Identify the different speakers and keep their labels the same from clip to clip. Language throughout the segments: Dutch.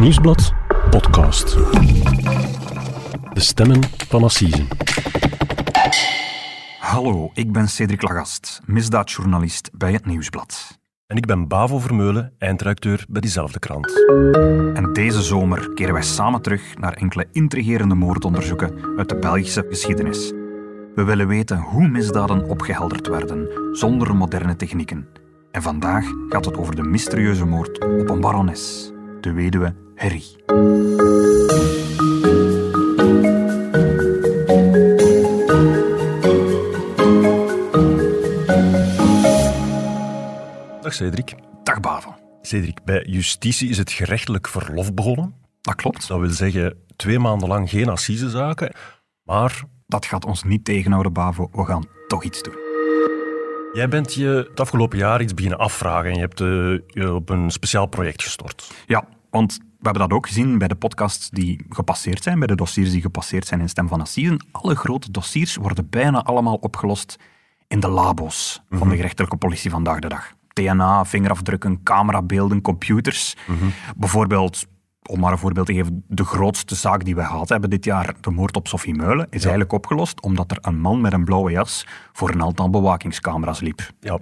Speaker 1: Nieuwsblad podcast. De stemmen van Assisen.
Speaker 2: Hallo, ik ben Cedric Lagast, misdaadjournalist bij het Nieuwsblad.
Speaker 1: En ik ben Bavo Vermeulen, eindredacteur bij diezelfde krant.
Speaker 2: En deze zomer keren wij samen terug naar enkele intrigerende moordonderzoeken uit de Belgische geschiedenis. We willen weten hoe misdaden opgehelderd werden zonder moderne technieken. En vandaag gaat het over de mysterieuze moord op een barones, de weduwe Harry.
Speaker 1: Dag Cedric.
Speaker 2: Dag Bavo.
Speaker 1: Cedric, bij justitie is het gerechtelijk verlof begonnen.
Speaker 2: Dat klopt.
Speaker 1: Dat wil zeggen twee maanden lang geen assisezaken, maar
Speaker 2: Dat gaat ons niet tegenhouden, Bavo. We gaan toch iets doen.
Speaker 1: jij bent je het afgelopen jaar iets beginnen afvragen en je hebt eh, je op een speciaal project gestort.
Speaker 2: Ja, want we hebben dat ook gezien bij de podcasts die gepasseerd zijn, bij de dossiers die gepasseerd zijn in Stem van Assisen. Alle grote dossiers worden bijna allemaal opgelost in de labo's van de gerechtelijke politie vandaag de dag. DNA, vingerafdrukken, camerabeelden, computers. Bijvoorbeeld, om maar een voorbeeld te geven, de grootste zaak die we gehad hebben dit jaar, de moord op Sophie Meulen, is eigenlijk opgelost omdat er een man met een blauwe jas voor een aantal bewakingscamera's liep.
Speaker 1: Ja,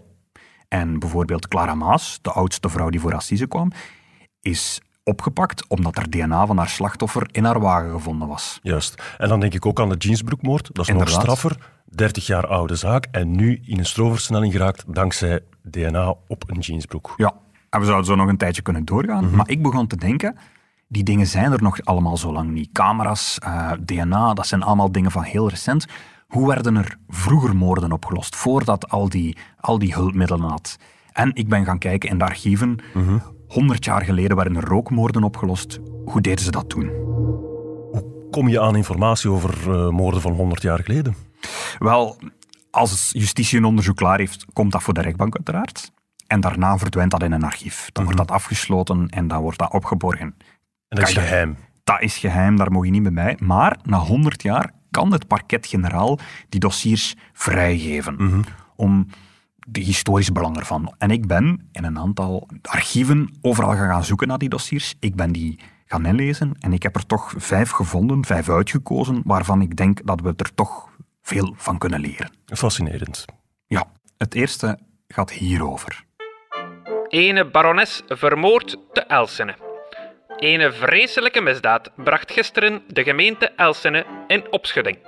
Speaker 2: En bijvoorbeeld Clara Maas, de oudste vrouw die voor Assise kwam, is opgepakt omdat er DNA van haar slachtoffer in haar wagen gevonden was.
Speaker 1: juist. En dan denk ik ook aan de jeansbroekmoord. Dat is
Speaker 2: Inderdaad.
Speaker 1: nog straffer. 30 jaar oude zaak en nu in een stroversnelling geraakt dankzij DNA op een jeansbroek.
Speaker 2: Ja, en we zouden zo nog een tijdje kunnen doorgaan. Maar ik begon te denken, die dingen zijn er nog allemaal zo lang niet. Camera's, eh, DNA, dat zijn allemaal dingen van heel recent. Hoe werden er vroeger moorden opgelost, voordat al die, al die hulpmiddelen had? En ik ben gaan kijken in de archieven. 100 jaar geleden werden er rookmoorden opgelost. Hoe deden ze dat toen?
Speaker 1: Kom je aan informatie over eh, moorden van 100 jaar geleden?
Speaker 2: Wel, als justitie een onderzoek klaar heeft, komt dat voor de rechtbank uiteraard. En daarna verdwijnt dat in een archief. Dan wordt dat afgesloten en dan wordt dat opgeborgen.
Speaker 1: En dat is
Speaker 2: je-
Speaker 1: geheim.
Speaker 2: Dat is geheim, daar mag je niet mee bij. Maar na 100 jaar kan het parket-generaal die dossiers vrijgeven. Om de historisch belang ervan. En ik ben in een aantal archieven overal gaan, gaan zoeken naar die dossiers. Ik ben die gaan inlezen en ik heb er toch vijf gevonden, vijf uitgekozen, waarvan ik denk dat we er toch veel van kunnen leren.
Speaker 1: Fascinerend.
Speaker 2: Ja, het eerste gaat hierover.
Speaker 3: Ene barones vermoord te Elsene. Ene vreselijke misdaad bracht gisteren de gemeente Elsene in opschudding.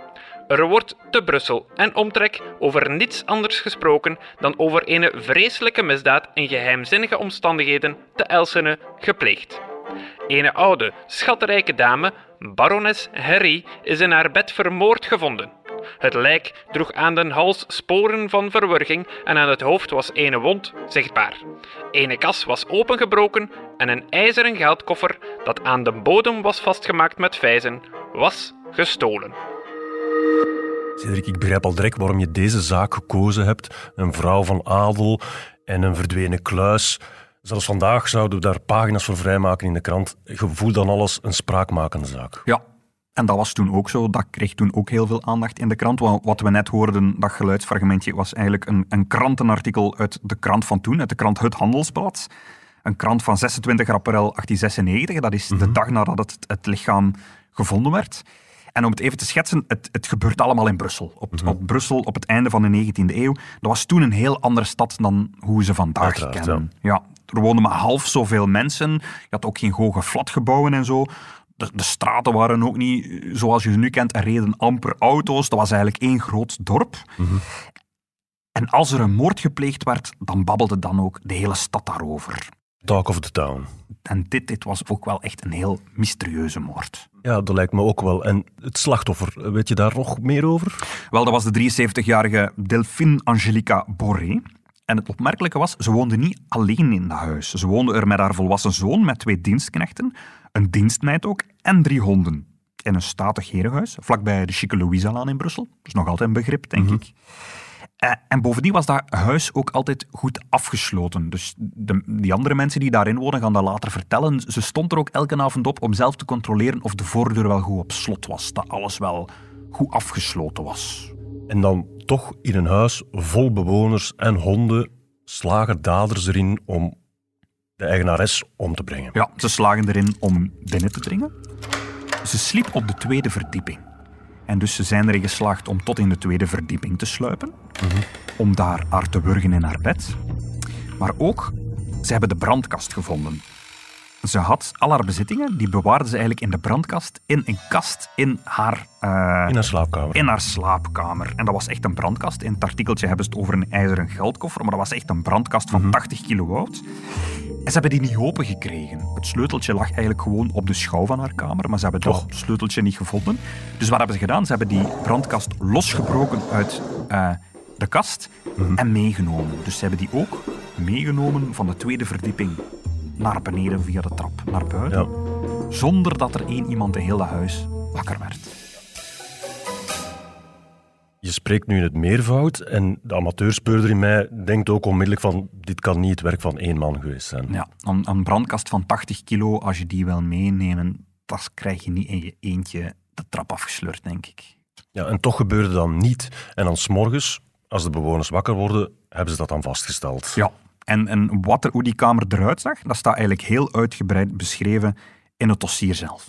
Speaker 3: Er wordt te Brussel en omtrek over niets anders gesproken dan over ene vreselijke misdaad in geheimzinnige omstandigheden te Elsene gepleegd. Ene oude, schatrijke dame, barones Harry, is in haar bed vermoord gevonden. Het lijk droeg aan den hals sporen van verwurging en aan het hoofd was ene wond zichtbaar. Ene kas was opengebroken en een ijzeren geldkoffer dat aan de bodem was vastgemaakt met vijzen, was gestolen.
Speaker 1: Cedric, ik begrijp al direct waarom je deze zaak gekozen hebt. Een vrouw van adel en een verdwenen kluis. Zelfs vandaag zouden we daar pagina's voor vrijmaken in de krant. Je voelt dan alles een spraakmakende zaak.
Speaker 2: Ja, en dat was toen ook zo. Dat kreeg toen ook heel veel aandacht in de krant. Want Wat we net hoorden, dat geluidsfragmentje, was eigenlijk een, een krantenartikel uit de krant van toen, uit de krant Het Handelsblad. Een krant van 26 april 1896. Dat is de dag nadat het, het lichaam gevonden werd. En om het even te schetsen, het, het gebeurt allemaal in Brussel. Op, op Brussel op het einde van de 19e eeuw. Dat was toen een heel andere stad dan hoe we ze vandaag
Speaker 1: Uiteraard,
Speaker 2: kennen. Ja, er woonden maar half zoveel mensen. Je had ook geen hoge flatgebouwen en zo. De, de straten waren ook niet eh, zoals je ze nu kent. Er reden amper auto's. Dat was eigenlijk één groot dorp. En als er een moord gepleegd werd, dan babbelde dan ook de hele stad daarover.
Speaker 1: Talk of the town.
Speaker 2: En dit, dit was ook wel echt een heel mysterieuze moord.
Speaker 1: Ja, dat lijkt me ook wel. En het slachtoffer, weet je daar nog meer over?
Speaker 2: Wel, dat was de 73-jarige Delphine Angelica Boré. En het opmerkelijke was, ze woonde niet alleen in dat huis. Ze woonde er met haar volwassen zoon, met twee dienstknechten, een dienstmeid ook, en drie honden. In een statig herenhuis, vlakbij de Chique Louise-laan in Brussel. Dat is nog altijd een begrip, denk ik. Eh, En bovendien was dat huis ook altijd goed afgesloten. Dus de, die andere mensen die daarin wonen gaan dat later vertellen. Ze stond er ook elke avond op om zelf te controleren of de voordeur wel goed op slot was. Dat alles wel goed afgesloten was.
Speaker 1: En dan toch in een huis vol bewoners en honden slagen daders erin om de eigenares om te brengen.
Speaker 2: Ja, ze slagen erin om binnen te dringen. Ze sliep op de tweede verdieping. En dus ze zijn erin geslaagd om tot in de tweede verdieping te sluipen. Om daar haar te wurgen in haar bed. Maar ook, ze hebben de brandkast gevonden. Ze had al haar bezittingen, die bewaarde ze eigenlijk in de brandkast, in een kast in haar, eh,
Speaker 1: In haar slaapkamer.
Speaker 2: in haar slaapkamer. En dat was echt een brandkast. In het artikeltje hebben ze het over een ijzeren geldkoffer, maar dat was echt een brandkast van 80 kilo oud. En ze hebben die niet open gekregen. Het sleuteltje lag eigenlijk gewoon op de schouw van haar kamer, maar ze hebben dat sleuteltje niet gevonden. Dus wat hebben ze gedaan? Ze hebben die brandkast losgebroken uit eh, de kast en meegenomen. Dus ze hebben die ook meegenomen van de tweede verdieping naar beneden via de trap naar buiten.
Speaker 1: Ja.
Speaker 2: Zonder dat er één iemand in heel dat huis
Speaker 1: spreekt nu in het meervoud en de amateurspeurder in mij denkt ook onmiddellijk van dit kan niet het werk van één man geweest zijn.
Speaker 2: Ja, een, een brandkast van 80 kilo, als je die wil meenemen, dat krijg je niet in je eentje de trap afgesleurd, denk ik.
Speaker 1: Ja, en toch gebeurde dat niet. En dan s'morgens, als de bewoners wakker worden, hebben ze dat dan vastgesteld.
Speaker 2: Ja, en, en wat er, hoe die kamer eruit zag, dat staat eigenlijk heel uitgebreid beschreven in het dossier zelf.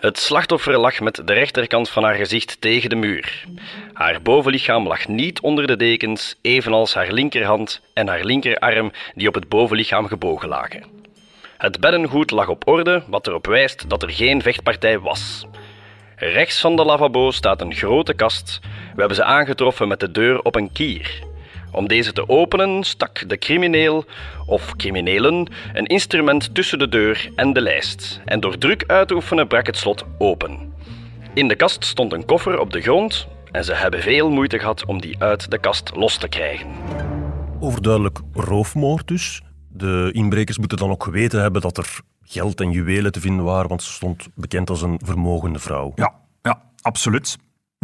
Speaker 4: Het slachtoffer lag met de rechterkant van haar gezicht tegen de muur. Haar bovenlichaam lag niet onder de dekens, evenals haar linkerhand en haar linkerarm die op het bovenlichaam gebogen lagen. Het beddengoed lag op orde, wat erop wijst dat er geen vechtpartij was. Rechts van de lavabo staat een grote kast. We hebben ze aangetroffen met de deur op een kier. Om deze te openen stak de crimineel of criminelen een instrument tussen de deur en de lijst. En door druk uit te oefenen brak het slot open. In de kast stond een koffer op de grond en ze hebben veel moeite gehad om die uit de kast los te krijgen.
Speaker 1: Overduidelijk roofmoord dus. De inbrekers moeten dan ook geweten hebben dat er geld en juwelen te vinden waren, want ze stond bekend als een vermogende vrouw.
Speaker 2: Ja, ja, absoluut.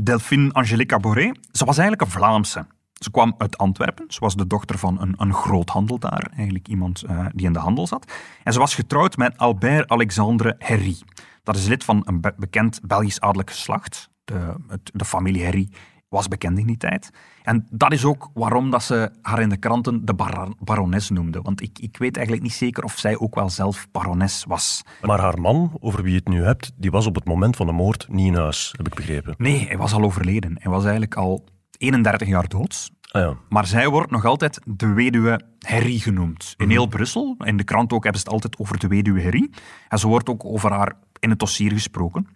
Speaker 2: Delphine Angelica Boré, ze was eigenlijk een Vlaamse. Ze kwam uit Antwerpen. Ze was de dochter van een, een groothandel daar, eigenlijk iemand eh, die in de handel zat. En ze was getrouwd met Albert Alexandre Herry. Dat is lid van een be- bekend Belgisch adellijk geslacht. De, het- de familie Herry was bekend in die tijd. En dat is ook waarom dat ze haar in de kranten de bar- barones noemde. Want ik, ik weet eigenlijk niet zeker of zij ook wel zelf barones was.
Speaker 1: Maar haar man, over wie je het nu hebt, die was op het moment van de moord niet in huis, heb ik begrepen.
Speaker 2: Nee, hij was al overleden. Hij was eigenlijk al 31 jaar dood.
Speaker 1: Ah ja,
Speaker 2: Maar zij wordt nog altijd de weduwe Herrie genoemd. In heel Brussel, in de krant ook, hebben ze het altijd over de weduwe Herrie. En ze wordt ook over haar in het dossier gesproken.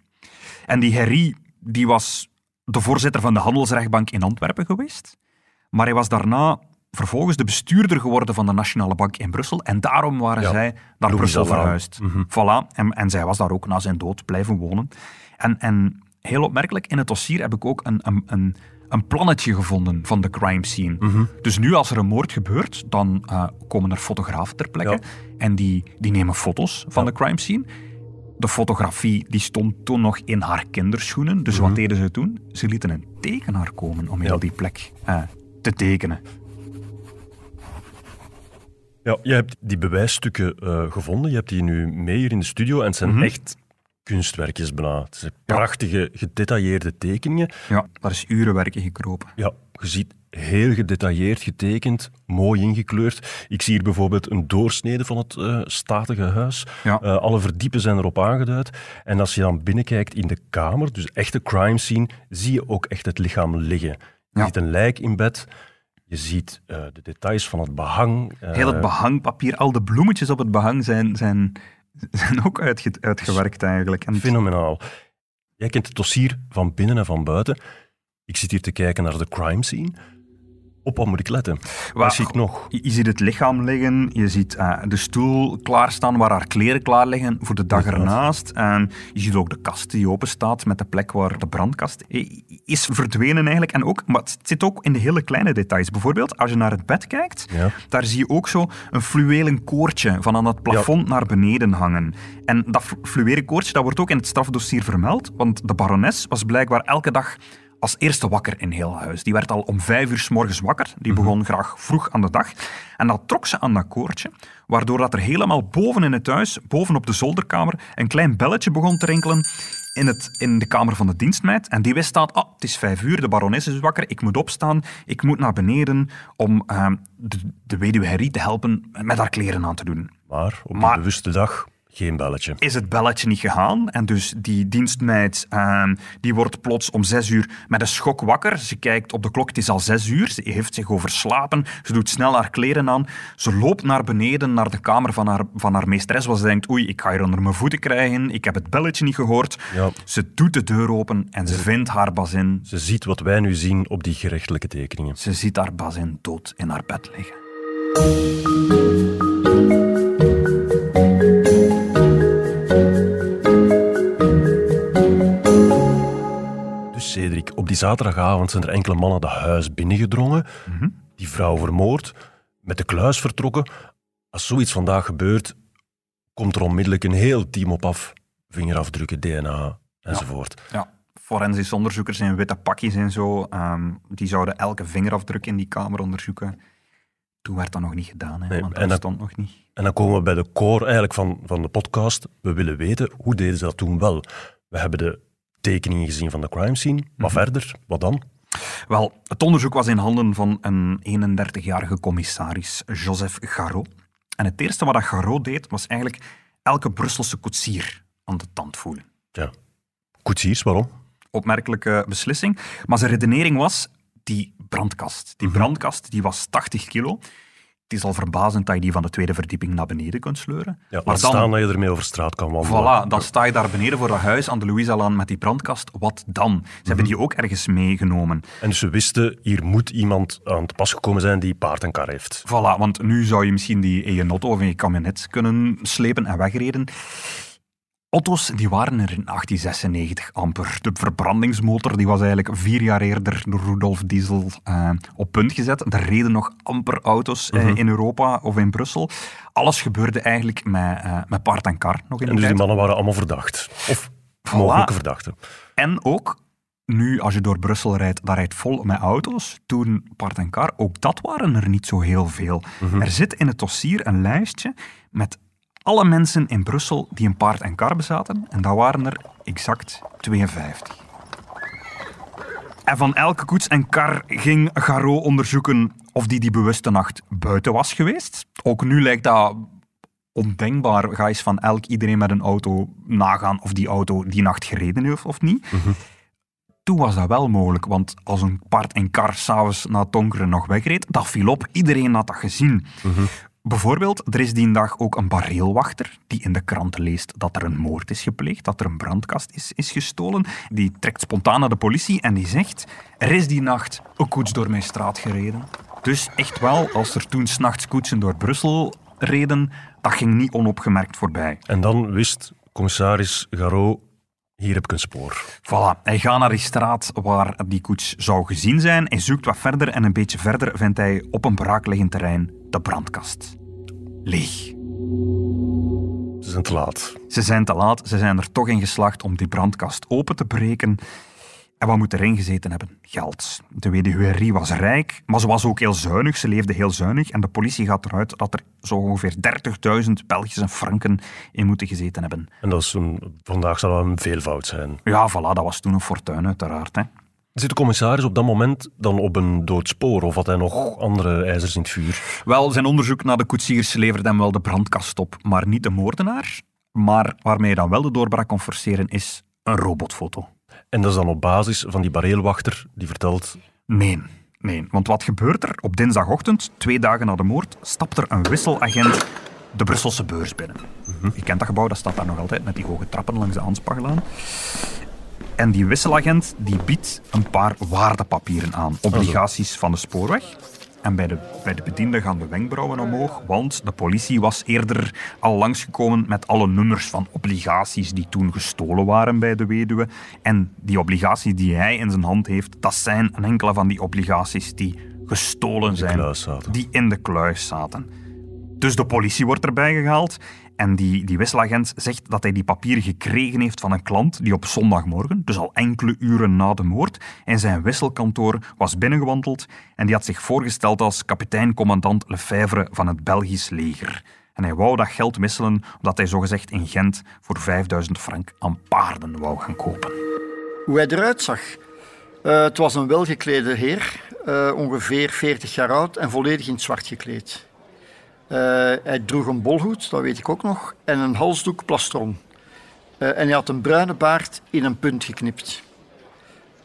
Speaker 2: En die Herrie die was de voorzitter van de handelsrechtbank in Antwerpen geweest. Maar hij was daarna vervolgens de bestuurder geworden van de Nationale Bank in Brussel. En daarom waren
Speaker 1: Ja,
Speaker 2: zij naar Brussel verhuisd. Voilà. En, en zij was daar ook na zijn dood blijven wonen. En, en heel opmerkelijk, in het dossier heb ik ook een, een, een, een plannetje gevonden van de crime scene. Dus nu als er een moord gebeurt, dan eh, komen er fotografen ter plekke.
Speaker 1: Ja.
Speaker 2: En die, die nemen foto's van
Speaker 1: Ja.
Speaker 2: de crime scene. De fotografie die stond toen nog in haar kinderschoenen. Dus wat deden ze toen? Ze lieten een tekenaar komen om heel
Speaker 1: Ja.
Speaker 2: die plek eh, te tekenen.
Speaker 1: Ja, je hebt die bewijsstukken eh, gevonden. Je hebt die nu mee hier in de studio. En het zijn echt kunstwerkjes bijna. Het zijn prachtige, gedetailleerde tekeningen.
Speaker 2: Ja, daar is uren werken gekropen.
Speaker 1: Ja, je ziet heel gedetailleerd getekend, mooi ingekleurd. Ik zie hier bijvoorbeeld een doorsnede van het eh, statige huis.
Speaker 2: Ja.
Speaker 1: Eh, alle verdiepen zijn erop aangeduid. En als je dan binnenkijkt in de kamer, dus echte crime scene, zie je ook echt het lichaam liggen. Je
Speaker 2: Ja.
Speaker 1: ziet een lijk in bed. Je ziet eh, de details van het behang. eh,
Speaker 2: Heel het behangpapier, al de bloemetjes op het behang zijn, zijn, zijn ook uitge- uitgewerkt eigenlijk. En
Speaker 1: Fenomenaal. Jij kent het dossier van binnen en van buiten. Ik zit hier te kijken naar de crime scene. Op wat moet ik letten? Wat zie ik nog?
Speaker 2: Je, ziet het lichaam liggen, je ziet eh, de stoel klaarstaan waar haar kleren klaar liggen voor de dag ernaast. En je ziet ook de kast die open staat met de plek waar de brandkast is verdwenen eigenlijk. En ook, maar het zit ook in de hele kleine details. Bijvoorbeeld, als je naar het bed kijkt,
Speaker 1: Ja.
Speaker 2: daar zie je ook zo een fluwelen koordje van aan het plafond naar beneden hangen. En dat flu- fluwelen koordje dat wordt ook in het strafdossier vermeld, want de barones was blijkbaar elke dag als eerste wakker in heel huis. Die werd al om vijf uur s morgens wakker. Die begon graag vroeg aan de dag. En dat trok ze aan dat koordje, waardoor dat er helemaal boven in het huis, boven op de zolderkamer, een klein belletje begon te rinkelen in, het, in de kamer van de dienstmeid. En die wist dat, ah, het is vijf uur, de barones is wakker, ik moet opstaan, ik moet naar beneden om ehm, de, de weduwe Herrie te helpen met haar kleren aan te doen.
Speaker 1: Maar op
Speaker 2: Maar-
Speaker 1: die bewuste dag geen belletje.
Speaker 2: is het belletje niet gegaan. En dus die dienstmeid ehm, die wordt plots om zes uur met een schok wakker. Ze kijkt op de klok, het is al zes uur. Ze heeft zich overslapen. Ze doet snel haar kleren aan. Ze loopt naar beneden, naar de kamer van haar, van haar meesteres, waar ze denkt, oei, ik ga hier onder mijn voeten krijgen. Ik heb het belletje niet gehoord.
Speaker 1: Ja.
Speaker 2: Ze doet de deur open en ze vindt haar bazin.
Speaker 1: Ze ziet wat wij nu zien op die gerechtelijke tekeningen.
Speaker 2: Ze ziet haar bazin dood in haar bed liggen.
Speaker 1: Op die zaterdagavond zijn er enkele mannen dat huis binnengedrongen, die vrouw vermoord, met de kluis vertrokken. Als zoiets vandaag gebeurt, komt er onmiddellijk een heel team op af. Vingerafdrukken, DNA enzovoort.
Speaker 2: Ja, forensisch onderzoekers in witte pakjes en zo, ehm, die zouden elke vingerafdruk in die kamer onderzoeken. Toen werd dat nog niet gedaan, hè,
Speaker 1: Nee,
Speaker 2: want
Speaker 1: en
Speaker 2: dat- stond nog niet.
Speaker 1: En dan komen we bij de core eigenlijk van, van de podcast. We willen weten, hoe deden ze dat toen wel? We hebben de tekeningen gezien van de crime scene. Maar verder, wat dan?
Speaker 2: Wel, het onderzoek was in handen van een 31-jarige commissaris, Joseph Garot. En het eerste wat dat Garot deed, was eigenlijk elke Brusselse koetsier aan de tand voelen.
Speaker 1: Ja. Koetsiers, waarom?
Speaker 2: Opmerkelijke beslissing. Maar zijn redenering was, die brandkast. Die brandkast die was 80 kilo. Het is al verbazend dat je die van de tweede verdieping naar beneden kunt sleuren.
Speaker 1: Ja,
Speaker 2: maar
Speaker 1: laat staan dat je ermee over straat kan wandelen.
Speaker 2: Voilà, dan sta je daar beneden voor dat huis aan de Louisalaan met die brandkast. Wat dan? Ze hebben die ook ergens meegenomen.
Speaker 1: En dus we wisten, hier moet iemand aan te pas gekomen zijn die paard en kar heeft.
Speaker 2: Voilà, want nu zou je misschien die in je auto of in je camionet kunnen slepen en wegreden. Auto's die waren er in 1896 amper. De verbrandingsmotor die was eigenlijk vier jaar eerder door Rudolf Diesel eh, op punt gezet. Er reden nog amper auto's eh, in Europa of in Brussel. Alles gebeurde eigenlijk met, eh, met paard en kar nog in
Speaker 1: En dus die mannen waren allemaal verdacht. Of mogelijke verdachten.
Speaker 2: En ook, nu als je door Brussel rijdt, dat rijdt vol met auto's. Toen paard en kar, ook dat waren er niet zo heel veel. Er zit in het dossier een lijstje met alle mensen in Brussel die een paard en kar bezaten. En dat waren er exact 52. En van elke koets en kar ging Garot onderzoeken of die die bewuste nacht buiten was geweest. Ook nu lijkt dat ondenkbaar. Ga eens van elk iedereen met een auto nagaan of die auto die nacht gereden heeft of niet. Toen was dat wel mogelijk, want als een paard en kar s'avonds na het donkere nog wegreed, dat viel op. Iedereen had dat gezien. Bijvoorbeeld, er is die dag ook een bareelwachter die in de krant leest dat er een moord is gepleegd, dat er een brandkast is, is gestolen. Die trekt spontaan naar de politie en die zegt, er is die nacht een koets door mijn straat gereden. Dus echt wel, als er toen s'nachts koetsen door Brussel reden, dat ging niet onopgemerkt voorbij.
Speaker 1: En dan wist commissaris Garot, hier heb ik een spoor.
Speaker 2: Voilà, hij gaat naar die straat waar die koets zou gezien zijn. Hij zoekt wat verder en een beetje verder vindt hij op een braakliggend terrein de brandkast. Leeg.
Speaker 1: Ze zijn te laat.
Speaker 2: Ze zijn te laat, ze zijn er toch in geslaagd om die brandkast open te breken. En wat moet erin gezeten hebben? Geld. De weduwe Rie was rijk, maar ze was ook heel zuinig. Ze leefde heel zuinig. En de politie gaat eruit dat er zo ongeveer 30.000 Belgische franken in moeten gezeten hebben.
Speaker 1: En dat is vandaag zal dat een veelvoud zijn.
Speaker 2: Ja, voilà, dat was toen een fortuin uiteraard. Hè.
Speaker 1: Zit de commissaris op dat moment dan op een dood spoor of had hij nog andere ijzers in het vuur?
Speaker 2: Wel, zijn onderzoek naar de koetsiers leverde hem wel de brandkast op, maar niet de moordenaar. Maar waarmee hij dan wel de doorbraak kon forceren is een robotfoto.
Speaker 1: En dat is dan op basis van die bareelwachter die vertelt...
Speaker 2: Nee, nee. Want wat gebeurt er? Op dinsdagochtend, twee dagen na de moord, stapt er een wisselagent de Brusselse beurs binnen. Je kent dat gebouw, dat staat daar nog altijd met die hoge trappen langs de Anspaglaan. En die wisselagent die biedt een paar waardepapieren aan, obligaties van de spoorweg. En bij de, bij de bediende gaan de wenkbrauwen omhoog, want de politie was eerder al langsgekomen met alle nummers van obligaties die toen gestolen waren bij de weduwe. En die obligaties die hij in zijn hand heeft, dat zijn een enkele van die obligaties die gestolen zijn, die in de kluis zaten. Dus de politie wordt erbij gehaald en die, die wisselagent zegt dat hij die papieren gekregen heeft van een klant die op zondagmorgen, dus al enkele uren na de moord, in zijn wisselkantoor was binnengewandeld en die had zich voorgesteld als kapitein-commandant Lefebvre van het Belgisch leger. En hij wou dat geld wisselen omdat hij zogezegd in Gent voor 5000 frank aan paarden wou gaan kopen.
Speaker 5: Hoe hij eruit zag. Eh, het was een welgeklede heer, eh, ongeveer 40 jaar oud en volledig in zwart gekleed. Eh, hij droeg een bolhoed, dat weet ik ook nog, en een halsdoek plastron. Eh, en hij had een bruine baard in een punt geknipt.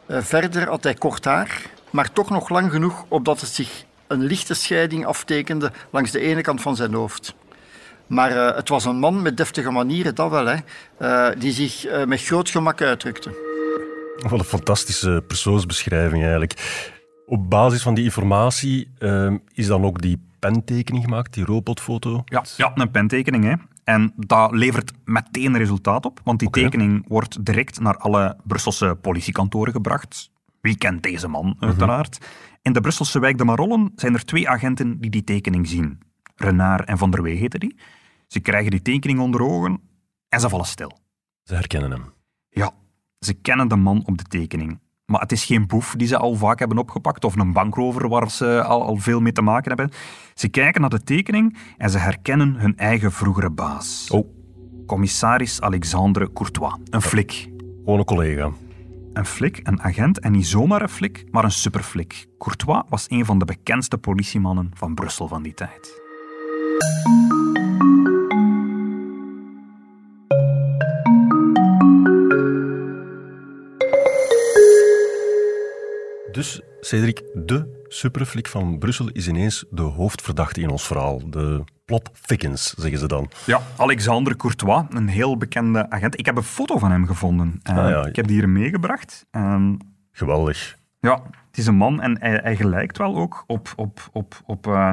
Speaker 5: Eh, verder had hij kort haar, maar toch nog lang genoeg opdat het zich een lichte scheiding aftekende langs de ene kant van zijn hoofd. Maar het was een man met deftige manieren, dat wel, hè, die zich met groot gemak uitdrukte.
Speaker 1: Wat een fantastische persoonsbeschrijving eigenlijk. Op basis van die informatie ehm, is dan ook die pentekening gemaakt, die robotfoto.
Speaker 2: Ja, ja een pentekening. Hè. En dat levert meteen resultaat op, want die tekening wordt direct naar alle Brusselse politiekantoren gebracht. Wie kent deze man, uiteraard? In de Brusselse wijk De Marollen zijn er twee agenten die die tekening zien. Renard en Van der Wee heten die. Ze krijgen die tekening onder ogen en ze vallen stil.
Speaker 1: Ze herkennen hem.
Speaker 2: Ja, ze kennen de man op de tekening. Maar het is geen boef die ze al vaak hebben opgepakt of een bankrover waar ze al, al veel mee te maken hebben. Ze kijken naar de tekening en ze herkennen hun eigen vroegere baas.
Speaker 1: Oh,
Speaker 2: Commissaris Alexandre Courtois. Een flik.
Speaker 1: gewoon een collega.
Speaker 2: Een flik, een agent en niet zomaar een flik, maar een superflik. Courtois was een van de bekendste politiemannen van Brussel van die tijd.
Speaker 1: Dus, Cedric, de superflik van Brussel is ineens de hoofdverdachte in ons verhaal. De plot thickens, zeggen ze dan.
Speaker 2: Ja, Alexandre Courtois, een heel bekende agent. Ik heb een foto van hem gevonden. Eh,
Speaker 1: Ah, ja.
Speaker 2: Ik heb die hier meegebracht. En
Speaker 1: Geweldig.
Speaker 2: Ja, het is een man en hij, hij gelijkt wel ook op, op, op, op eh,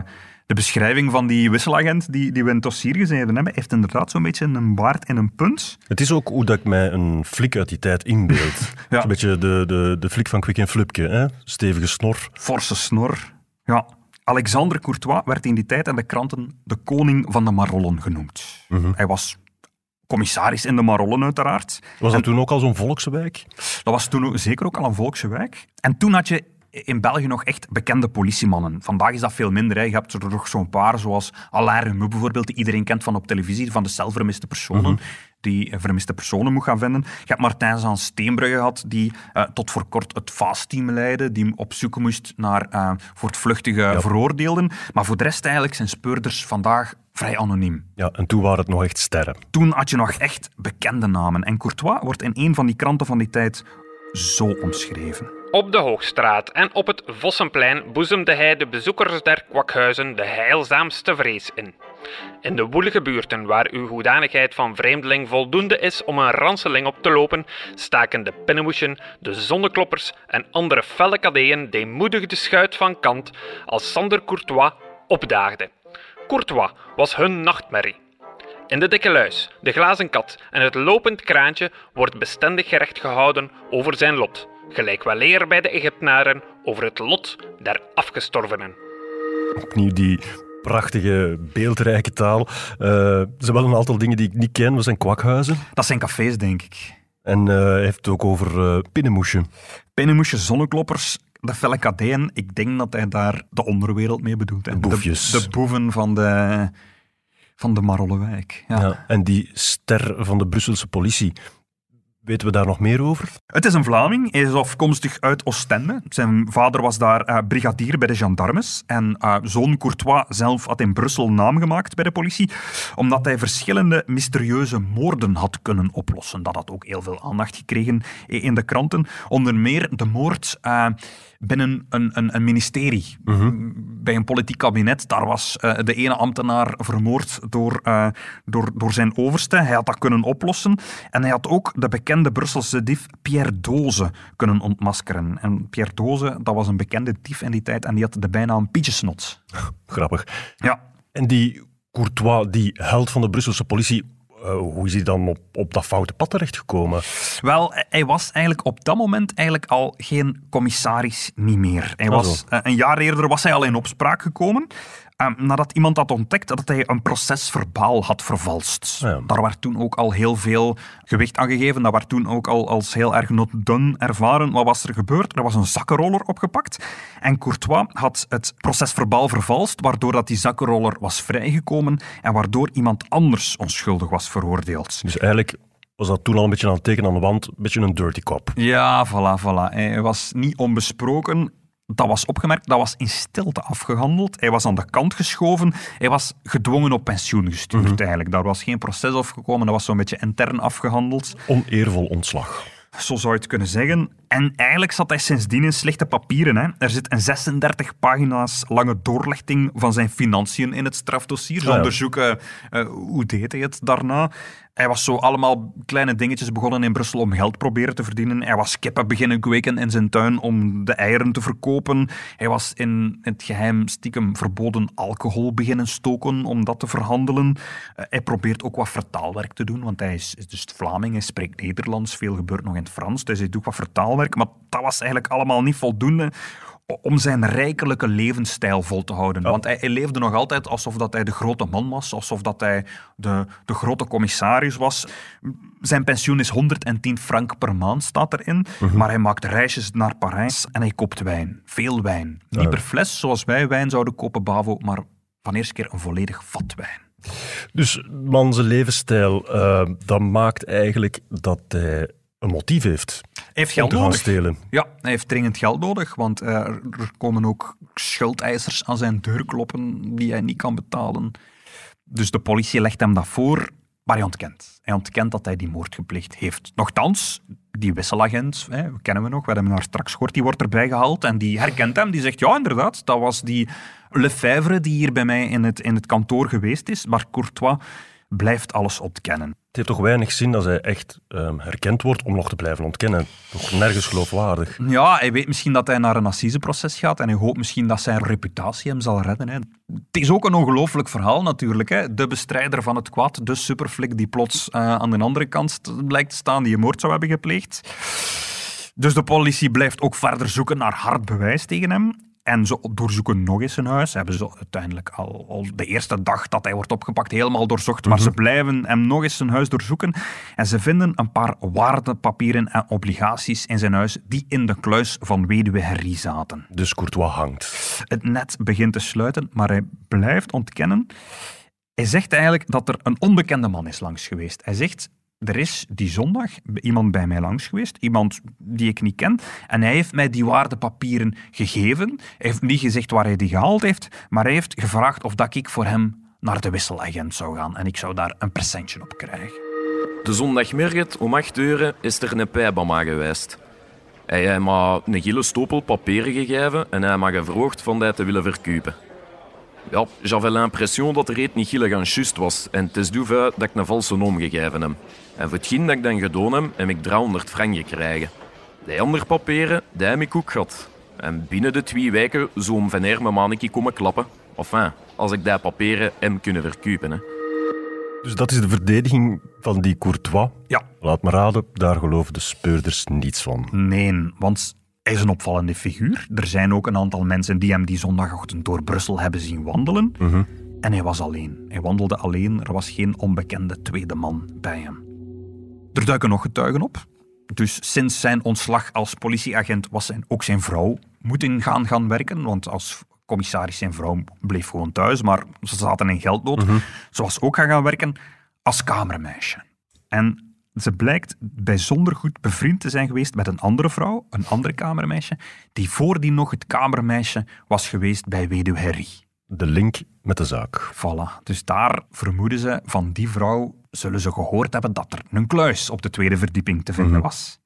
Speaker 2: de beschrijving van die wisselagent die, die we in het dossier gezeten hebben. Heeft inderdaad zo'n beetje een baard en een punt.
Speaker 1: Het is ook hoe dat ik mij een flik uit die tijd inbeeld.
Speaker 2: Ja.
Speaker 1: Een beetje de, de, de flik van Quick en Flupke. Hè? Stevige snor.
Speaker 2: Forse snor. Ja. Alexandre Courtois werd in die tijd in de kranten de koning van de Marollen genoemd. Hij was commissaris in de Marollen uiteraard.
Speaker 1: Was dat toen ook al zo'n volkswijk?
Speaker 2: Dat was toen ook, zeker ook al een volkse wijk. En toen had je in België nog echt bekende politiemannen. Vandaag is dat veel minder. Hè. Je hebt er nog zo'n paar, zoals Alain Remou bijvoorbeeld, die iedereen kent van op televisie, van de zelfvermiste personen, die eh, vermiste personen moet gaan vinden. Je hebt Martijn Zaan Steenbrugge gehad, die eh, tot voor kort het FAS-team leidde, die op zoek moest naar eh, voortvluchtige veroordeelden. Maar voor de rest eigenlijk zijn speurders vandaag vrij anoniem.
Speaker 1: Ja, en toen waren het nog echt sterren.
Speaker 2: Toen had je nog echt bekende namen. En Courtois wordt in een van die kranten van die tijd zo omschreven.
Speaker 3: Op de Hoogstraat en op het Vossenplein boezemde hij de bezoekers der kwakhuizen de heilzaamste vrees in. In de woelige buurten waar uw hoedanigheid van vreemdeling voldoende is om een ranseling op te lopen, staken de pinnenmoesjen, de zonnekloppers en andere felle kadeeën deemoedig de schuit van kant als Sander Courtois opdaagde. Courtois was hun nachtmerrie. In de dikke luis, de glazen kat en het lopend kraantje wordt bestendig gerecht gehouden over zijn lot, gelijk weleer bij de Egyptenaren over het lot der afgestorvenen.
Speaker 1: Opnieuw die prachtige, beeldrijke taal. Eh, er zijn wel een aantal dingen die ik niet ken. We zijn kwakhuizen.
Speaker 2: Dat zijn cafés, denk ik.
Speaker 1: En eh, hij heeft het ook over eh pinnenmoesje.
Speaker 2: Pinnenmoesje, zonnekloppers, de felle. Ik denk dat hij daar de onderwereld mee bedoelt. hè.
Speaker 1: De boefjes.
Speaker 2: De, de boeven van de, van de Marollewijk. Ja.
Speaker 1: Ja. En die ster van de Brusselse politie. Weten we daar nog meer over?
Speaker 2: Het is een Vlaming. Hij is afkomstig uit Oostende. Zijn vader was daar eh, brigadier bij de gendarmes. En eh, zoon Courtois zelf had in Brussel naam gemaakt bij de politie, omdat hij verschillende mysterieuze moorden had kunnen oplossen. Dat had ook heel veel aandacht gekregen in de kranten. Onder meer de moord eh, binnen een, een, een ministerie. Bij een politiek kabinet. Daar was eh, de ene ambtenaar vermoord door, eh, door, door zijn overste. Hij had dat kunnen oplossen. En hij had ook de bekende Brusselse dief Pierre Doze kunnen ontmaskeren. En Pierre Doze, dat was een bekende dief in die tijd. En die had de bijnaam Pietjesnot.
Speaker 1: Grappig.
Speaker 2: Ja,
Speaker 1: En die Courtois, die held van de Brusselse politie, eh, hoe is hij dan op, op dat foute pad terechtgekomen?
Speaker 2: Wel, hij was eigenlijk op dat moment eigenlijk al geen commissaris niet meer. Hij
Speaker 1: Ah,
Speaker 2: was, eh, een jaar eerder was hij al in opspraak gekomen. Eh, nadat iemand had ontdekt dat hij een proces verbaal had vervalst.
Speaker 1: Ah, ja.
Speaker 2: Daar werd toen ook al heel veel gewicht aan gegeven. Dat werd toen ook al als heel erg not done ervaren. Wat was er gebeurd? Er was een zakkenroller opgepakt. En Courtois had het proces verbaal vervalst, waardoor dat die zakkenroller was vrijgekomen en waardoor iemand anders onschuldig was veroordeeld.
Speaker 1: Dus eigenlijk was dat toen al een beetje aan het tekenen aan de wand, een beetje een dirty cop.
Speaker 2: Ja, voilà, voilà. Hij was niet onbesproken. Dat was opgemerkt, dat was in stilte afgehandeld. Hij was aan de kant geschoven. Hij was gedwongen op pensioen gestuurd eigenlijk. Daar was geen proces afgekomen, dat was zo'n beetje intern afgehandeld.
Speaker 1: Oneervol ontslag.
Speaker 2: Zo zou je het kunnen zeggen. En eigenlijk zat hij sindsdien in slechte papieren. Hè. Er zit een 36 pagina's lange doorlichting van zijn financiën in het strafdossier. Ze
Speaker 1: Ah, ja.
Speaker 2: onderzoeken eh, hoe deed hij het daarna. Hij was zo allemaal kleine dingetjes begonnen in Brussel om geld proberen te verdienen. Hij was kippen beginnen kweken in zijn tuin om de eieren te verkopen. Hij was in het geheim stiekem verboden alcohol beginnen stoken om dat te verhandelen. Eh, hij probeert ook wat vertaalwerk te doen, want hij is, dus Vlaming, hij spreekt Nederlands, veel gebeurt nog in het Frans, dus hij doet wat vertaalwerk, maar dat was eigenlijk allemaal niet voldoende om zijn rijkelijke levensstijl vol te houden. Want hij, hij leefde nog altijd alsof dat hij de grote man was, alsof dat hij de, de grote commissaris was. Zijn pensioen is 110 frank per maand, staat erin. Maar hij maakt reisjes naar Parijs en hij koopt wijn. Veel wijn. Niet per fles, zoals wij wijn zouden kopen, Bavo, maar van eerste keer een volledig vat wijn.
Speaker 1: Dus man, zijn levensstijl, eh, dat maakt eigenlijk dat hij een motief heeft
Speaker 2: heeft geld nodig.
Speaker 1: stelen.
Speaker 2: Ja, hij heeft dringend geld nodig, want eh, er komen ook schuldeisers aan zijn deur kloppen die hij niet kan betalen. Dus de politie legt hem dat voor, maar hij ontkent. Hij ontkent dat hij die moord gepleegd heeft. Nochtans, die wisselagent, hè, kennen we nog, we hebben hem daar straks gehoord, die wordt erbij gehaald en die herkent hem. Die zegt, ja, inderdaad, dat was die Lefebvre die hier bij mij in het, in het kantoor geweest is, maar Courtois blijft alles ontkennen.
Speaker 1: Het heeft toch weinig zin als hij echt ehm, herkend wordt om nog te blijven ontkennen. Toch nergens geloofwaardig.
Speaker 2: Ja, hij weet misschien dat hij naar een assiseproces gaat en hij hoopt misschien dat zijn reputatie hem zal redden. Hè. Het is ook een ongelooflijk verhaal natuurlijk. Hè. De bestrijder van het kwaad, de superflik die plots eh, aan de andere kant blijkt te staan, die een moord zou hebben gepleegd. Dus de politie blijft ook verder zoeken naar hard bewijs tegen hem. En ze doorzoeken nog eens zijn huis. Hebben ze uiteindelijk al, al de eerste dag dat hij wordt opgepakt helemaal doorzocht. Maar ze blijven hem nog eens zijn huis doorzoeken. En ze vinden een paar waardepapieren en obligaties in zijn huis die in de kluis van weduwe Herrie zaten.
Speaker 1: Dus Courtois hangt.
Speaker 2: Het net begint te sluiten, maar hij blijft ontkennen. Hij zegt eigenlijk dat er een onbekende man is langs geweest. Hij zegt, er is die zondag iemand bij mij langs geweest, iemand die ik niet ken, en hij heeft mij die waardepapieren gegeven. Hij heeft niet gezegd waar hij die gehaald heeft, maar hij heeft gevraagd of dat ik voor hem naar de wisselagent zou gaan en ik zou daar een presentje op krijgen.
Speaker 6: De zondagmiddag om 8 uur is er een mij geweest. Hij heeft me een gele stapel papieren gegeven en hij heeft me gevraagd van die te willen verkopen. Ja, j'avais l'impression dat er iets niet gillig aan juist was en het is duve dat ik een valse naam gegeven heb. En voor hetgeen dat ik dan gedaan heb, heb ik 300 frank gekregen. Die andere papieren, die heb ik ook gehad. En binnen de twee weken zou hem van her mijn mannetje komen klappen. Enfin, als ik die papieren hem kunnen verkopen. Hè.
Speaker 1: Dus dat is de verdediging van die Courtois.
Speaker 2: Ja,
Speaker 1: Laat me raden, daar geloven de speurders niets van.
Speaker 2: Nee, want hij is een opvallende figuur. Er zijn ook een aantal mensen die hem die zondagochtend door Brussel hebben zien wandelen. En hij was alleen. Hij wandelde alleen. Er was geen onbekende tweede man bij hem. Er duiken nog getuigen op. Dus sinds zijn ontslag als politieagent was zijn, ook zijn vrouw moeten gaan, gaan werken. Want als commissaris zijn vrouw bleef gewoon thuis, maar ze zaten in geldnood. Ze was ook gaan gaan werken als kamermeisje. En ze blijkt bijzonder goed bevriend te zijn geweest met een andere vrouw, een andere kamermeisje, die voordien nog het kamermeisje was geweest bij weduwe Harry.
Speaker 1: De link met de zaak.
Speaker 2: Voilà. Dus daar vermoeden ze van die vrouw zullen ze gehoord hebben dat er een kluis op de tweede verdieping te vinden was.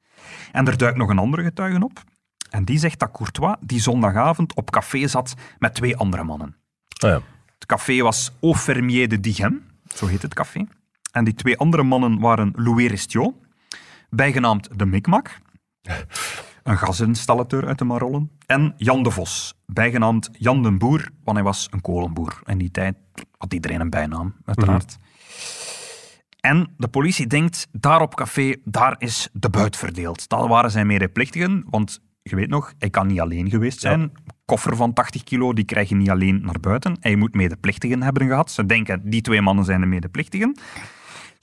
Speaker 2: En er duikt nog een andere getuige op. En die zegt dat Courtois die zondagavond op café zat met twee andere mannen.
Speaker 1: Ah ja.
Speaker 2: Het café was Au Fermier de Digem, zo heet het café. En die twee andere mannen waren Louis Restiot, bijgenaamd de Mikmak, een gasinstallateur uit de Marollen, en Jan de Vos, bijgenaamd Jan den Boer, want hij was een kolenboer. In die tijd had iedereen een bijnaam, uiteraard. En de politie denkt, daar op café, daar is de buit verdeeld. Dat waren zijn medeplichtigen, want je weet nog, hij kan niet alleen geweest zijn. Koffer van 80 kilo, die krijg je niet alleen naar buiten. Hij moet medeplichtigen hebben gehad. Ze denken, die twee mannen zijn de medeplichtigen.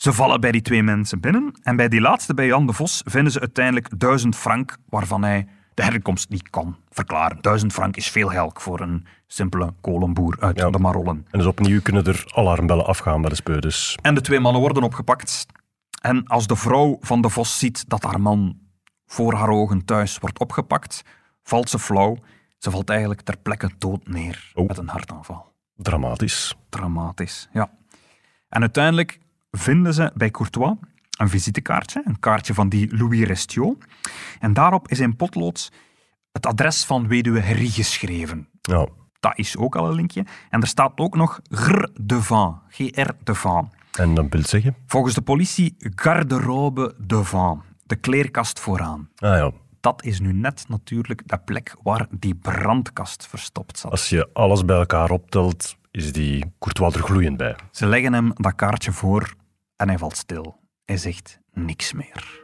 Speaker 2: Ze vallen bij die twee mensen binnen. En bij die laatste, bij Jan de Vos, vinden ze uiteindelijk 1000 frank, waarvan hij de herkomst niet kan verklaren. 1000 frank is veel geld voor een simpele kolenboer uit
Speaker 1: Ja.
Speaker 2: de Marollen.
Speaker 1: En dus opnieuw kunnen er alarmbellen afgaan bij de speurders.
Speaker 2: En de twee mannen worden opgepakt. En als de vrouw van de Vos ziet dat haar man voor haar ogen thuis wordt opgepakt, valt ze flauw. Ze valt eigenlijk ter plekke dood neer
Speaker 1: Oh.
Speaker 2: met een hartaanval.
Speaker 1: Dramatisch.
Speaker 2: Dramatisch, ja. En uiteindelijk vinden ze bij Courtois een visitekaartje, een kaartje van die Louis Restiot. En daarop is in potlood het adres van weduwe Herrie geschreven.
Speaker 1: Ja.
Speaker 2: Dat is ook al een linkje. En er staat ook nog Gr devant, GR devant.
Speaker 1: En dat wil zeggen?
Speaker 2: Volgens de politie garderobe devant, de kleerkast vooraan.
Speaker 1: Ah ja,
Speaker 2: Dat is nu net natuurlijk de plek waar die brandkast verstopt zat.
Speaker 1: als je alles bij elkaar optelt, is die Courtois er gloeiend bij.
Speaker 2: Ze leggen hem dat kaartje voor en hij valt stil. Hij zegt niks meer.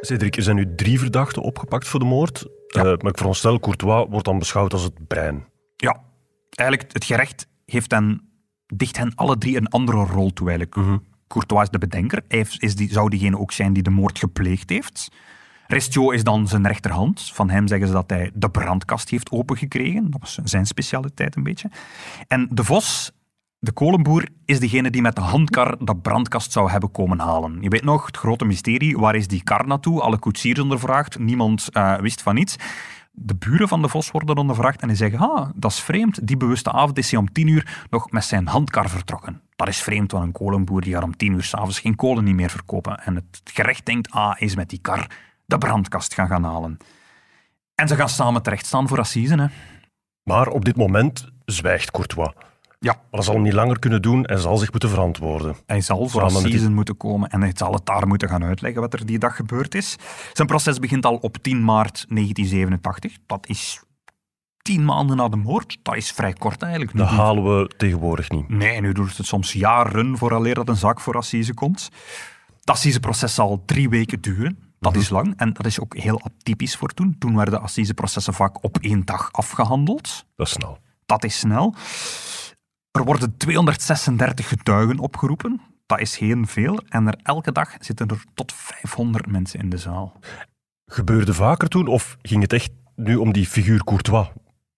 Speaker 1: Cedric, er zijn nu drie verdachten opgepakt voor de moord.
Speaker 2: Ja.
Speaker 1: Eh, maar ik veronderstel, Courtois wordt dan beschouwd als het brein.
Speaker 2: Ja, eigenlijk het gerecht geeft hen, dicht hen alle drie een andere rol toe eigenlijk. Courtois is de bedenker. Hij heeft- is die, zou diegene ook zijn die de moord gepleegd heeft. Restio is dan zijn rechterhand. Van hem zeggen ze dat hij de brandkast heeft opengekregen. Dat was zijn specialiteit een beetje. En de Vos, de kolenboer, is degene die met de handkar de brandkast zou hebben komen halen. Je weet nog, het grote mysterie, waar is die kar naartoe? Alle koetsiers ondervraagd, niemand eh, wist van iets. De buren van de Vos worden ondervraagd en die zeggen, ah, dat is vreemd, die bewuste avond is hij om tien uur nog met zijn handkar vertrokken. Dat is vreemd, want een kolenboer die gaat om tien uur s'avonds geen kolen niet meer verkopen. En het gerecht denkt, ah, is met die kar de brandkast gaan gaan halen. En ze gaan samen terecht staan voor assise. Hè.
Speaker 1: Maar op dit moment zwijgt Courtois.
Speaker 2: Ja,
Speaker 1: Maar dat zal hem niet langer kunnen doen en zal zich moeten verantwoorden.
Speaker 2: Hij zal voor
Speaker 1: die-
Speaker 2: assisen moeten komen en hij zal het daar moeten gaan uitleggen wat er die dag gebeurd is. Zijn proces begint al op 10 maart 1987. Dat is tien maanden na de moord. Dat is vrij kort eigenlijk. Nu
Speaker 1: Dat halen we tegenwoordig niet.
Speaker 2: Nee, nu duurt het soms jaren vooraleer dat een zaak voor assise komt. Dat assiseproces zal drie weken duren. Dat is lang en dat is ook heel atypisch voor toen. Toen werden assiseprocessen vaak op één dag afgehandeld.
Speaker 1: Dat is snel.
Speaker 2: Dat is snel. Er worden 236 getuigen opgeroepen. Dat is heel veel. En er elke dag zitten er tot 500 mensen in de zaal.
Speaker 1: Gebeurde vaker toen of ging het echt nu om die figuur Courtois?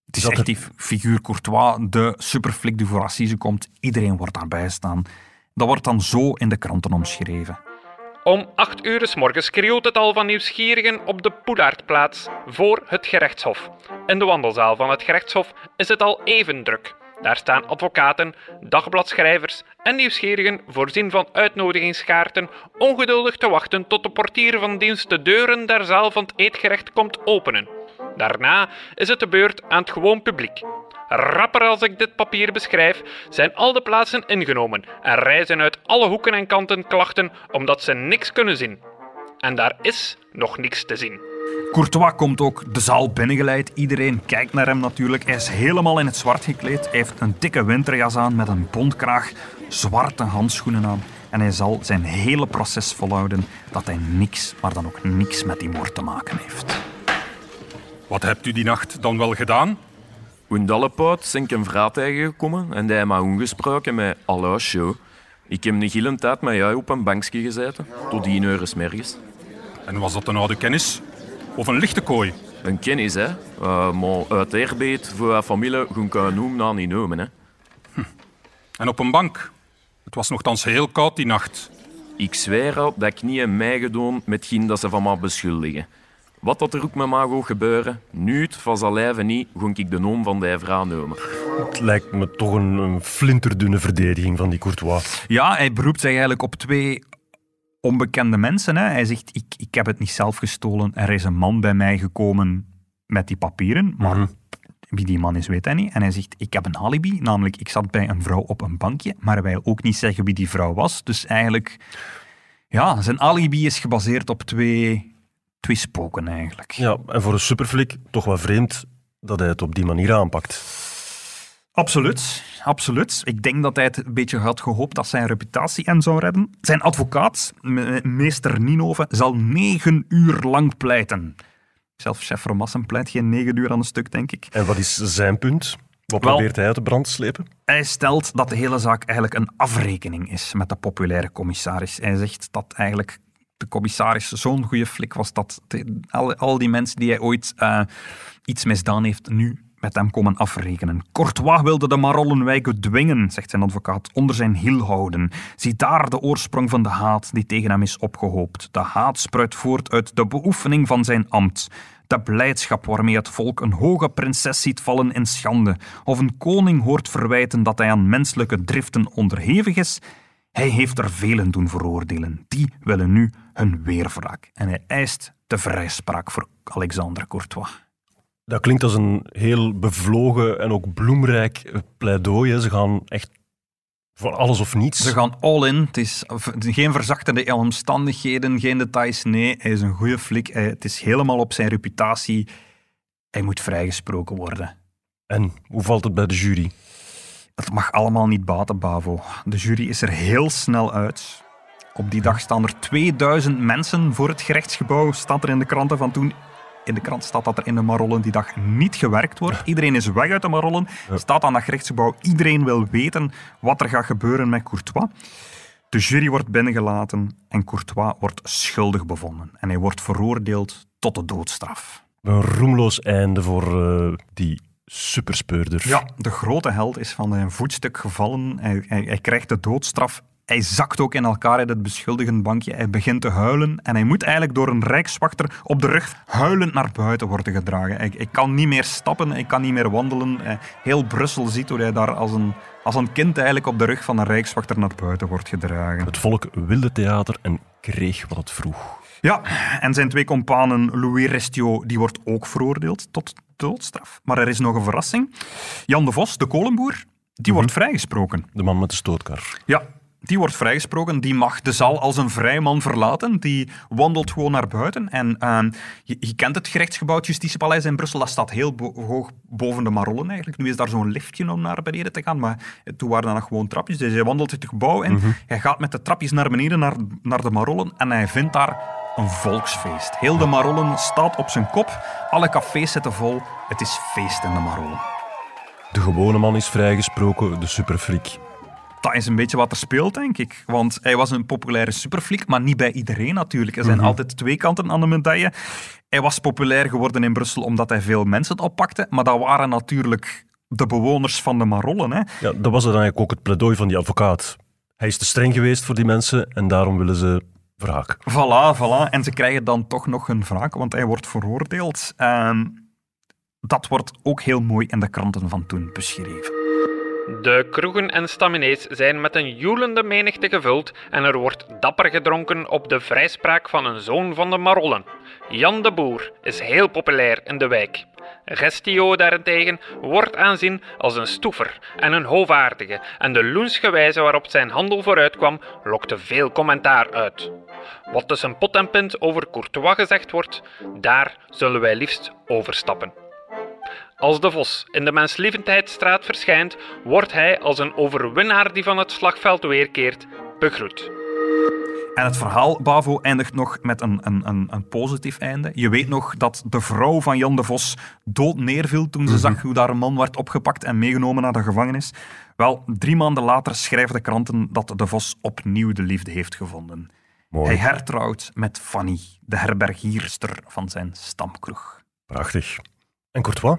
Speaker 2: Het is
Speaker 1: Dat
Speaker 2: echt die figuur Courtois, de superflik die voor assise komt. Iedereen wordt daarbij staan. Dat wordt dan zo in de kranten omschreven.
Speaker 3: Om 8 uur s morgens krioelt het al van nieuwsgierigen op de Poelaardplaats voor het gerechtshof. In de wandelzaal van het gerechtshof is het al even druk. Daar staan advocaten, dagbladschrijvers en nieuwsgierigen voorzien van uitnodigingskaarten ongeduldig te wachten tot de portier van dienst de deuren der zaal van het eetgerecht komt openen. Daarna is het de beurt aan het gewoon publiek. Rapper als ik dit papier beschrijf, zijn al de plaatsen ingenomen en reizen uit alle hoeken en kanten klachten omdat ze niks kunnen zien. En daar is nog niks te zien.
Speaker 2: Courtois komt ook de zaal binnengeleid. Iedereen kijkt naar hem natuurlijk. Hij is helemaal in het zwart gekleed. Hij heeft een dikke winterjas aan met een bontkraag, zwarte handschoenen aan. En hij zal zijn hele proces volhouden dat hij niks, maar dan ook niks met die moord te maken heeft.
Speaker 7: Wat hebt u die nacht dan wel gedaan?
Speaker 6: In Dallepout zijn ik een vrouw tegengekomen en die heeft me ongesproken met Alla show. Ik heb een hele tijd met jou op een bankje gezeten, tot 1 uur 's mergens.
Speaker 7: En was dat een oude kennis? Of een lichte kooi?
Speaker 6: Een kennis, hè. Uh, maar uit eerbeet voor haar familie ga ik haar noem naar niet noemen, hè.
Speaker 7: En op een bank? Het was nogthans heel koud die nacht.
Speaker 6: Ik zweer al dat ik niet in mij gedaan met geen dat ze van mij beschuldigen. Wat dat er ook met mij gaat gebeuren, nu het van zijn lijve niet, ga ik de noem van die vrouw noemen.
Speaker 1: Het lijkt me toch een, een flinterdunne verdediging van die Courtois.
Speaker 2: Ja, hij beroept zich eigenlijk op twee onbekende mensen. Hè. Hij zegt, ik, ik heb het niet zelf gestolen. Er is een man bij mij gekomen met die papieren, maar wie die man is, weet hij niet. En hij zegt, ik heb een alibi, namelijk ik zat bij een vrouw op een bankje, maar hij wil ook niet zeggen wie die vrouw was. Dus eigenlijk, ja, zijn alibi is gebaseerd op twee, twee spoken eigenlijk.
Speaker 1: Ja, en voor een superflik toch wel vreemd dat hij het op die manier aanpakt.
Speaker 2: Absoluut, absoluut. Ik denk dat hij het een beetje had gehoopt dat zijn reputatie hen zou redden. Zijn advocaat, me- meester Ninove, zal negen uur lang pleiten. Zelfs chef Romassen pleit geen negen uur aan een stuk, denk ik.
Speaker 1: En wat is zijn punt? Wat
Speaker 2: Wel-
Speaker 1: probeert hij uit de brand te slepen?
Speaker 2: Hij stelt dat de hele zaak eigenlijk een afrekening is met de populaire commissaris. Hij zegt dat eigenlijk de commissaris zo'n goede flik was dat al, al die mensen die hij ooit eh, iets misdaan heeft, nu met hem komen afrekenen. Courtois wilde de Marollenwijken dwingen, zegt zijn advocaat, onder zijn hiel houden. Zie daar de oorsprong van de haat die tegen hem is opgehoopt. De haat spruit voort uit de beoefening van zijn ambt. De blijdschap waarmee het volk een hoge prinses ziet vallen in schande, of een koning hoort verwijten dat hij aan menselijke driften onderhevig is, hij heeft er velen doen veroordelen. Die willen nu hun weerwraak. En hij eist de vrijspraak voor Alexander Courtois.
Speaker 1: Dat klinkt als een heel bevlogen en ook bloemrijk pleidooi. Ze gaan echt voor alles of niets.
Speaker 2: Ze gaan all in. Het is geen verzachtende omstandigheden, geen details. Nee, hij is een goede flik. Het is helemaal op zijn reputatie. Hij moet vrijgesproken worden.
Speaker 1: En hoe valt het bij de jury?
Speaker 2: Het mag allemaal niet baten, Bavo. De jury is er heel snel uit. Op die dag staan er 2000 mensen voor het gerechtsgebouw. Staat er in de kranten van toen. In de krant staat dat er in de Marollen die dag niet gewerkt wordt. Iedereen is weg uit de Marollen. Staat aan dat gerechtsgebouw. Iedereen wil weten wat er gaat gebeuren met Courtois. De jury wordt binnengelaten en Courtois wordt schuldig bevonden. En hij wordt veroordeeld tot de doodstraf.
Speaker 1: Een roemloos einde voor eh, die superspeurder.
Speaker 2: Ja, de grote held is van zijn voetstuk gevallen. Hij, hij, hij krijgt de doodstraf. Hij zakt ook in elkaar uit het beschuldigenbankje. Hij begint te huilen en hij moet eigenlijk door een rijkswachter op de rug huilend naar buiten worden gedragen. Hij, hij kan niet meer stappen, hij kan niet meer wandelen. Heel Brussel ziet hoe hij daar als een, als een kind eigenlijk op de rug van een rijkswachter naar buiten wordt gedragen.
Speaker 1: Het volk wilde theater en kreeg wat het vroeg.
Speaker 2: Ja, en zijn twee companen Louis Restio, die wordt ook veroordeeld tot doodstraf. Maar er is nog een verrassing. Jan de Vos, de kolenboer, die wordt vrijgesproken.
Speaker 1: De man met de stootkar.
Speaker 2: Ja, die wordt vrijgesproken. Die mag de zaal als een vrij man verlaten. Die wandelt gewoon naar buiten. En ehm, je, je kent het gerechtsgebouw, het Justitiepaleis in Brussel. Dat staat heel bo- hoog boven de Marollen eigenlijk. Nu is daar zo'n liftje om naar beneden te gaan. Maar toen waren nog gewoon trapjes. Dus hij wandelt het gebouw in. Hij gaat met de trapjes naar beneden, naar, naar de Marollen. En hij vindt daar een volksfeest. Heel de Marollen staat op zijn kop. Alle cafés zitten vol. Het is feest in de Marollen.
Speaker 1: De gewone man is vrijgesproken, de superfrik.
Speaker 2: Dat is een beetje wat er speelt, denk ik. Want hij was een populaire superflik, maar niet bij iedereen natuurlijk. Er zijn altijd twee kanten aan de medaille. Hij was populair geworden in Brussel omdat hij veel mensen oppakte, maar dat waren natuurlijk de bewoners van de Marollen. Hè.
Speaker 1: Ja, dat was dan eigenlijk ook het pleidooi van die advocaat. Hij is te streng geweest voor die mensen en daarom willen ze wraak.
Speaker 2: Voilà, voilà. En ze krijgen dan toch nog hun wraak, want hij wordt veroordeeld. Ehm, dat wordt ook heel mooi in de kranten van toen beschreven.
Speaker 3: De kroegen en staminees zijn met een joelende menigte gevuld en er wordt dapper gedronken op de vrijspraak van een zoon van de Marollen. Jan de Boer is heel populair in de wijk. Gestio daarentegen wordt aanzien als een stoever en een hovaardige en de loensche wijze waarop zijn handel vooruitkwam lokte veel commentaar uit. Wat tussen pot en pint over Courtois gezegd wordt, daar zullen wij liefst overstappen. Als de vos in de Menslievendheidsstraat verschijnt, wordt hij als een overwinnaar die van het slagveld weerkeert, begroet.
Speaker 2: En het verhaal, Bavo, eindigt nog met een, een, een, een positief einde. Je weet nog dat de vrouw van Jan de Vos dood neerviel toen ze zag hoe daar een man werd opgepakt en meegenomen naar de gevangenis. Wel, drie maanden later schrijven de kranten dat de Vos opnieuw de liefde heeft gevonden.
Speaker 1: Mooi.
Speaker 2: Hij hertrouwt met Fanny, de herbergierster van zijn stamkroeg.
Speaker 1: Prachtig. En Courtois?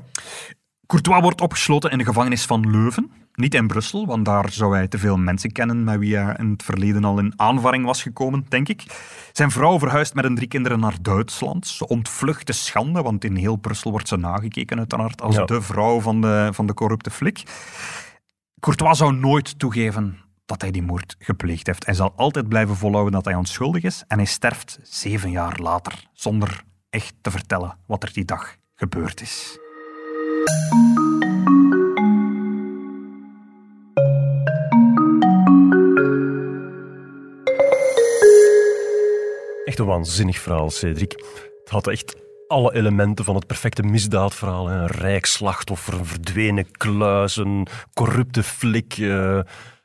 Speaker 2: Courtois wordt opgesloten in de gevangenis van Leuven. Niet in Brussel, want daar zou hij te veel mensen kennen met wie hij in het verleden al in aanvaring was gekomen, denk ik. Zijn vrouw verhuist met een drie kinderen naar Duitsland. Ze ontvlucht de schande, want in heel Brussel wordt ze nagekeken uiteraard als
Speaker 1: Ja.
Speaker 2: de vrouw van de, van de corrupte flik. Courtois zou nooit toegeven dat hij die moord gepleegd heeft. Hij zal altijd blijven volhouden dat hij onschuldig is en hij sterft zeven jaar later, zonder echt te vertellen wat er die dag gebeurd is.
Speaker 1: Echt een waanzinnig verhaal, Cedric. Het had echt alle elementen van het perfecte misdaadverhaal. Een rijk slachtoffer, een verdwenen kluis, een corrupte flik, eh,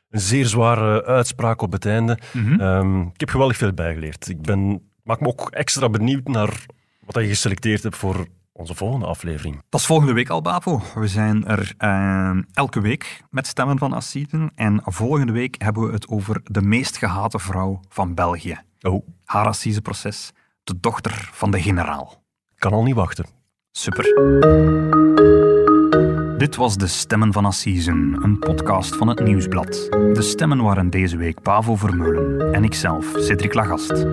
Speaker 1: een zeer zware uitspraak op het einde. Ehm, ik heb geweldig veel bijgeleerd. Ik ben, maak me ook extra benieuwd naar wat je geselecteerd hebt voor onze volgende aflevering.
Speaker 2: Dat is volgende week al, Bavo. We zijn er eh, elke week met Stemmen van Assiden. En volgende week hebben we het over de meest gehate vrouw van België.
Speaker 1: Oh,
Speaker 2: Haar assiseproces, de dochter van de generaal.
Speaker 1: kan al niet wachten.
Speaker 2: Super. Dit was De Stemmen van Assisen, een podcast van het Nieuwsblad. De stemmen waren deze week Pavo Vermeulen en ikzelf, Cedric Lagast.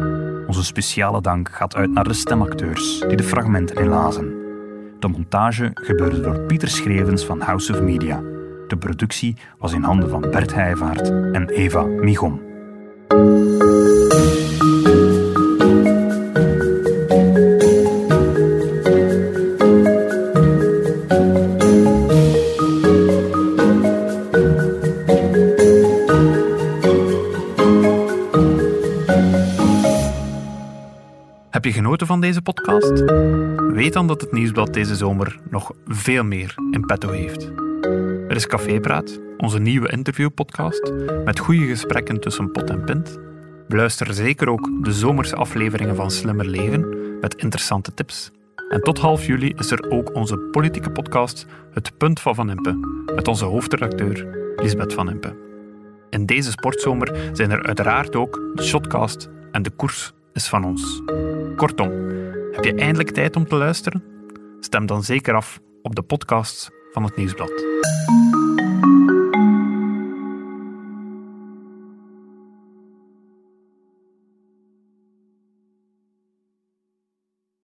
Speaker 2: Onze speciale dank gaat uit naar de stemacteurs die de fragmenten inlazen. De montage gebeurde door Pieter Schrevens van House of Media. De productie was in handen van Bert Heijvaart en Eva Migom.
Speaker 8: Deze podcast? Weet dan dat het Nieuwsblad deze zomer nog veel meer in petto heeft. Er is Cafépraat, onze nieuwe interviewpodcast, met goede gesprekken tussen pot en pint. Beluister zeker ook de zomerse afleveringen van Slimmer Leven met interessante tips. En tot half juli is er ook onze politieke podcast Het Punt van Van Impe, met onze hoofdredacteur Lisbeth Van Impe. In deze sportzomer zijn er uiteraard ook de Shotcast en de koers is van ons. Kortom, heb je eindelijk tijd om te luisteren? Stem dan zeker af op de podcasts van het Nieuwsblad.